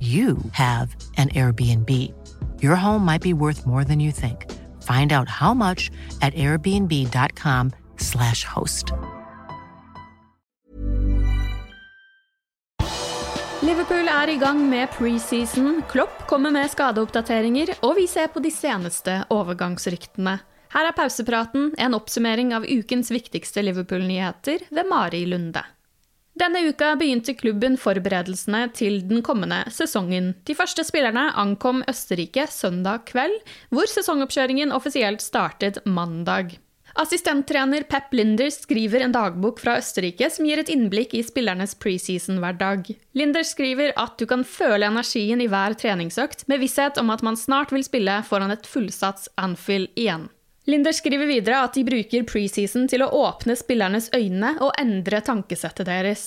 you have an Airbnb. Your home might be worth more than you think. Find out how much at airbnb.com/slash host. Liverpool er i gang med preseason. Klopp kommer med skadeoppdateringer, og vi ser på de seneste overgangsryktene. Her er pausepraten, en oppsummering av ukens viktigste Liverpool-nyheter ved Mari Lunde. Denne uka begynte klubben forberedelsene til den kommende sesongen. De første spillerne ankom Østerrike søndag kveld, hvor sesongoppkjøringen offisielt startet mandag. Assistenttrener Pep Linder skriver en dagbok fra Østerrike som gir et innblikk i spillernes preseason-hverdag. Linder skriver at du kan føle energien i hver treningsøkt, med visshet om at man snart vil spille foran et fullsats Anfield igjen. Linder skriver videre at de bruker preseason til å åpne spillernes øyne og endre tankesettet deres.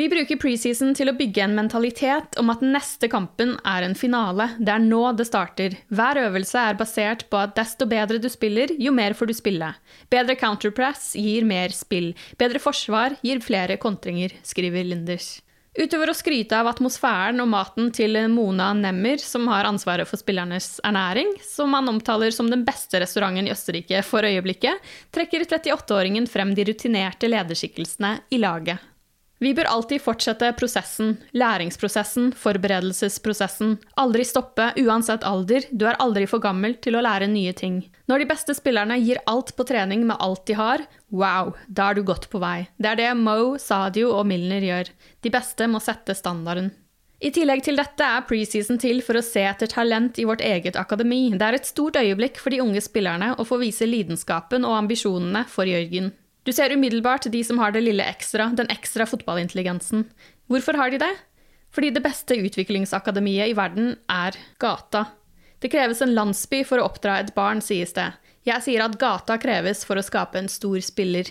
Vi bruker preseason til å bygge en mentalitet om at den neste kampen er en finale. Det er nå det starter. Hver øvelse er basert på at desto bedre du spiller, jo mer får du spille. Bedre counterpress gir mer spill. Bedre forsvar gir flere kontringer, skriver Linders. Utover å skryte av atmosfæren og maten til Mona Nemmer, som har ansvaret for spillernes ernæring, som han omtaler som den beste restauranten i Østerrike for øyeblikket, trekker 38-åringen frem de rutinerte lederskikkelsene i laget. Vi bør alltid fortsette prosessen, læringsprosessen, forberedelsesprosessen. Aldri stoppe, uansett alder, du er aldri for gammel til å lære nye ting. Når de beste spillerne gir alt på trening med alt de har, wow, da er du godt på vei. Det er det Mo, Sadio og Milner gjør. De beste må sette standarden. I tillegg til dette er preseason til for å se etter talent i vårt eget akademi. Det er et stort øyeblikk for de unge spillerne å få vise lidenskapen og ambisjonene for Jørgen. Du ser umiddelbart de som har det lille ekstra, den ekstra fotballintelligensen. Hvorfor har de det? Fordi det beste utviklingsakademiet i verden er gata. Det kreves en landsby for å oppdra et barn, sies det. Jeg sier at gata kreves for å skape en stor spiller.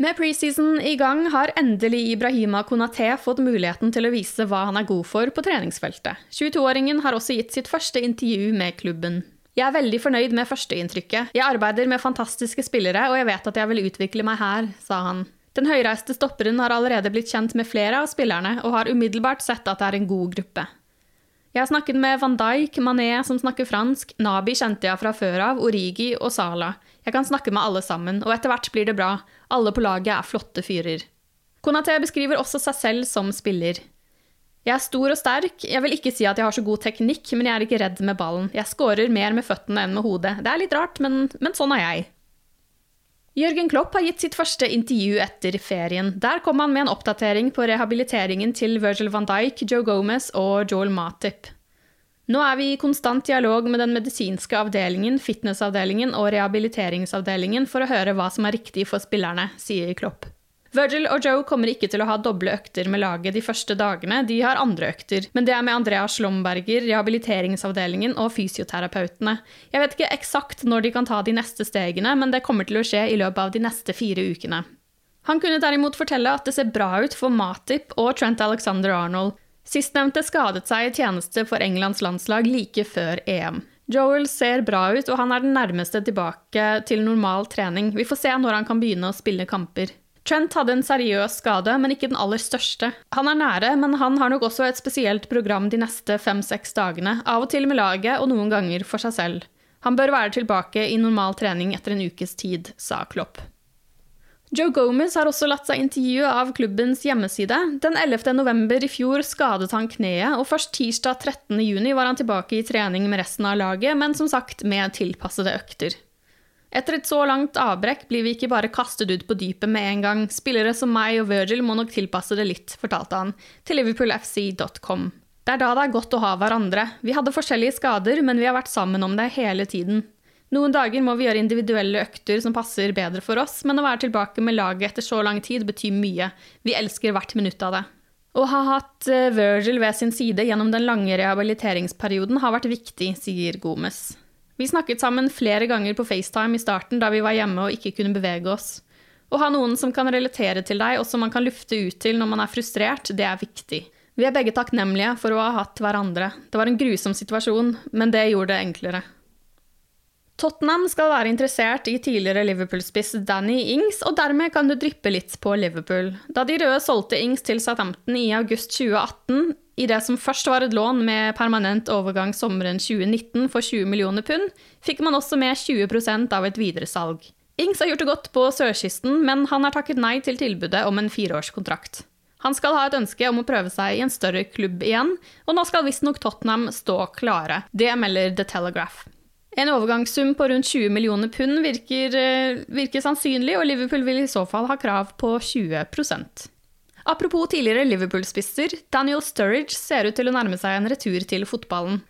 Med preseason i gang har endelig Ibrahima Konaté fått muligheten til å vise hva han er god for på treningsfeltet. 22-åringen har også gitt sitt første intervju med klubben. Jeg er veldig fornøyd med førsteinntrykket. Jeg arbeider med fantastiske spillere, og jeg vet at jeg vil utvikle meg her, sa han. Den høyreiste stopperen har allerede blitt kjent med flere av spillerne, og har umiddelbart sett at det er en god gruppe. Jeg har snakket med van Dijk, Mané, som snakker fransk, Nabi kjente jeg fra før av, Origi og Sala. Jeg kan snakke med alle sammen, og etter hvert blir det bra. Alle på laget er flotte fyrer. Konaté beskriver også seg selv som spiller. Jeg er stor og sterk. Jeg vil ikke si at jeg har så god teknikk, men jeg er ikke redd med ballen. Jeg scorer mer med føttene enn med hodet. Det er litt rart, men, men sånn er jeg. Jørgen Klopp har gitt sitt første intervju etter ferien. Der kom han med en oppdatering på rehabiliteringen til Virgil van Dijk, Joe Gomez og Joel Matip. Nå er vi i konstant dialog med den medisinske avdelingen, fitnessavdelingen og rehabiliteringsavdelingen for å høre hva som er riktig for spillerne, sier Klopp. Virgil og Joe kommer ikke til å ha doble økter med laget de første dagene, de har andre økter, men det er med Andreas Slomberger, rehabiliteringsavdelingen og fysioterapeutene. Jeg vet ikke eksakt når de kan ta de neste stegene, men det kommer til å skje i løpet av de neste fire ukene. Han kunne derimot fortelle at det ser bra ut for Matip og Trent Alexander Arnold. Sistnevnte skadet seg i tjeneste for Englands landslag like før EM. Joel ser bra ut, og han er den nærmeste tilbake til normal trening. Vi får se når han kan begynne å spille kamper. Trent hadde en seriøs skade, men ikke den aller største. Han er nære, men han har nok også et spesielt program de neste fem-seks dagene, av og til med laget og noen ganger for seg selv. Han bør være tilbake i normal trening etter en ukes tid, sa Klopp. Joe Gomez har også latt seg intervjue av klubbens hjemmeside. Den 11. november i fjor skadet han kneet, og først tirsdag 13. juni var han tilbake i trening med resten av laget, men som sagt med tilpassede økter. Etter et så langt avbrekk blir vi ikke bare kastet ut på dypet med en gang. Spillere som meg og Virgil må nok tilpasse det litt, fortalte han til liverpoolfc.com. Det er da det er godt å ha hverandre. Vi hadde forskjellige skader, men vi har vært sammen om det hele tiden. Noen dager må vi gjøre individuelle økter som passer bedre for oss, men å være tilbake med laget etter så lang tid betyr mye. Vi elsker hvert minutt av det. Å ha hatt eh, Virgil ved sin side gjennom den lange rehabiliteringsperioden har vært viktig, sier Gomez. Vi snakket sammen flere ganger på FaceTime i starten da vi var hjemme og ikke kunne bevege oss. Å ha noen som kan relatere til deg, og som man kan lufte ut til når man er frustrert, det er viktig. Vi er begge takknemlige for å ha hatt hverandre. Det var en grusom situasjon, men det gjorde det enklere. Tottenham skal være interessert i tidligere Liverpool-spiss Danny Ings, og dermed kan du dryppe litt på Liverpool. Da de røde solgte Ings til Southampton i august 2018, i det som først var et lån med permanent overgang sommeren 2019 for 20 millioner pund, fikk man også med 20% av et videresalg. Ings har gjort det godt på sørkysten, men han har takket nei til tilbudet om en fireårskontrakt. Han skal ha et ønske om å prøve seg i en større klubb igjen, og nå skal visstnok Tottenham stå klare. Det melder The Telegraph. En overgangssum på rundt 20 millioner pund virker, eh, virker sannsynlig, og Liverpool vil i så fall ha krav på 20 Apropos tidligere Liverpool-spisser, Daniel Sturridge ser ut til å nærme seg en retur til fotballen.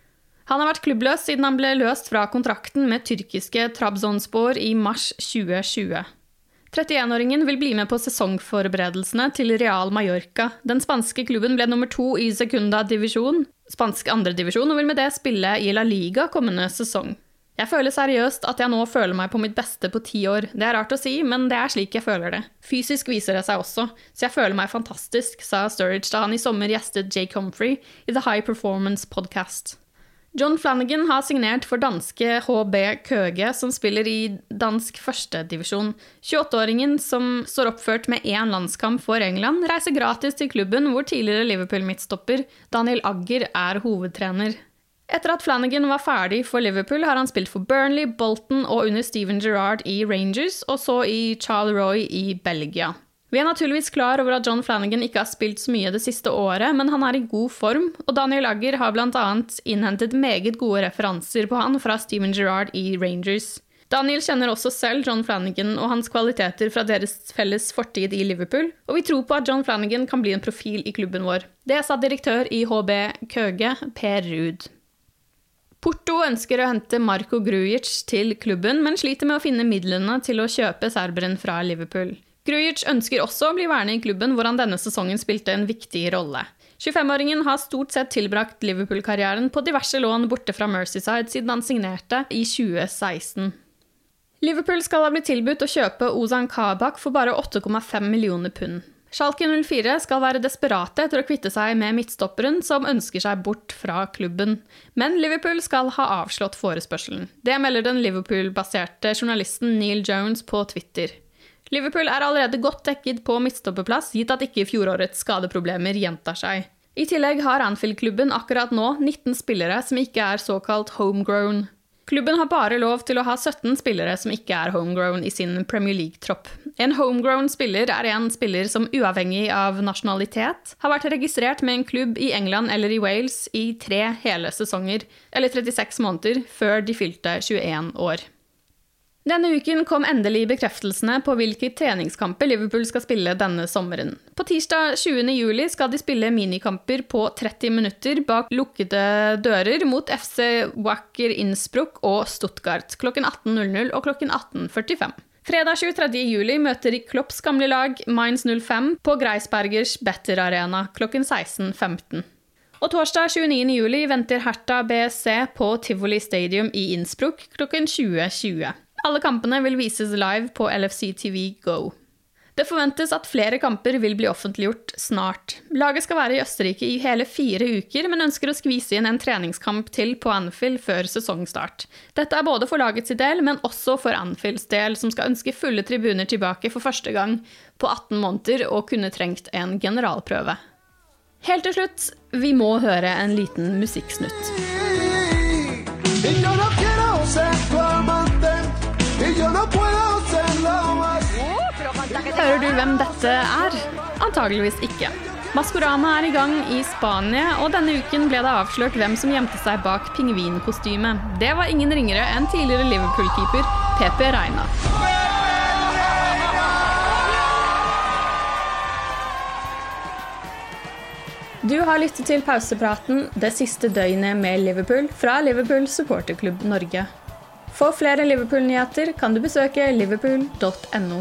Han har vært klubbløs siden han ble løst fra kontrakten med tyrkiske Trabzonspor i mars 2020. 31-åringen vil bli med på sesongforberedelsene til Real Mallorca. Den spanske klubben ble nummer to i Secunda divisjon, spansk andredivisjon, og vil med det spille i La Liga kommende sesong. Jeg føler seriøst at jeg nå føler meg på mitt beste på ti år. Det er rart å si, men det er slik jeg føler det. Fysisk viser det seg også, så jeg føler meg fantastisk, sa Sturridge da han i sommer gjestet Jake Humphrey i The High Performance Podcast. John Flanagan har signert for danske HB Køge, som spiller i dansk førstedivisjon. 28-åringen, som står oppført med én landskamp for England, reiser gratis til klubben hvor tidligere Liverpool-midtstopper Daniel Agger er hovedtrener. Etter at Flanagan var ferdig for Liverpool, har han spilt for Burnley, Bolton og under Steven Gerrard i Rangers, og så i Charles Roy i Belgia. Vi er naturligvis klar over at John Flanagan ikke har spilt så mye det siste året, men han er i god form, og Daniel Agger har bl.a. innhentet meget gode referanser på han fra Steven Gerrard i Rangers. Daniel kjenner også selv John Flanagan og hans kvaliteter fra deres felles fortid i Liverpool, og vi tror på at John Flanagan kan bli en profil i klubben vår. Det sa direktør i HB Køge, Per Ruud. Porto ønsker å hente Marco Grujic til klubben, men sliter med å finne midlene til å kjøpe serberen fra Liverpool. Grujic ønsker også å bli værende i klubben, hvor han denne sesongen spilte en viktig rolle. 25-åringen har stort sett tilbrakt Liverpool-karrieren på diverse lån borte fra Mercyside siden han signerte i 2016. Liverpool skal ha blitt tilbudt å kjøpe Ozan Kabak for bare 8,5 millioner pund. Schalke 04 skal være desperate etter å kvitte seg med midtstopperen som ønsker seg bort fra klubben. Men Liverpool skal ha avslått forespørselen. Det melder den Liverpool-baserte journalisten Neil Jones på Twitter. Liverpool er allerede godt dekket på midtstopperplass, gitt at ikke fjorårets skadeproblemer gjentar seg. I tillegg har Anfield-klubben akkurat nå 19 spillere som ikke er såkalt homegrown. Klubben har bare lov til å ha 17 spillere som ikke er homegrown i sin Premier League-tropp. En homegrown spiller er en spiller som uavhengig av nasjonalitet har vært registrert med en klubb i England eller i Wales i tre hele sesonger, eller 36 måneder, før de fylte 21 år. Denne uken kom endelig bekreftelsene på hvilke treningskamper Liverpool skal spille denne sommeren. På tirsdag 20.07 skal de spille minikamper på 30 minutter bak lukkede dører mot FC Wacker Innsbruck og Stuttgart klokken 18.00 og klokken 18.45. Fredag 23.07 møter Klopps gamle lag Mainz 05 på Greisbergers Better Arena klokken 16.15. Og torsdag 29.07 venter Hertha BSC på Tivoli Stadium i Innsbruck klokken 20.20. Alle kampene vil vises live på LFC TV Go. Det forventes at flere kamper vil bli offentliggjort snart. Laget skal være i Østerrike i hele fire uker, men ønsker å skvise inn en treningskamp til på Anfield før sesongstart. Dette er både for lagets del, men også for Anfields del, som skal ønske fulle tribuner tilbake for første gang på 18 måneder og kunne trengt en generalprøve. Helt til slutt, vi må høre en liten musikksnutt. Hører du hvem dette er? Antageligvis ikke. Maskorama er i gang i Spania, og denne uken ble det avslørt hvem som gjemte seg bak pingvinkostymet. Det var ingen ringere enn tidligere Liverpool-keeper Pepe Reina. Du har lyttet til pausepraten det siste døgnet med Liverpool fra Liverpool supporterklubb Norge. For flere Liverpool-nyheter kan du besøke liverpool.no.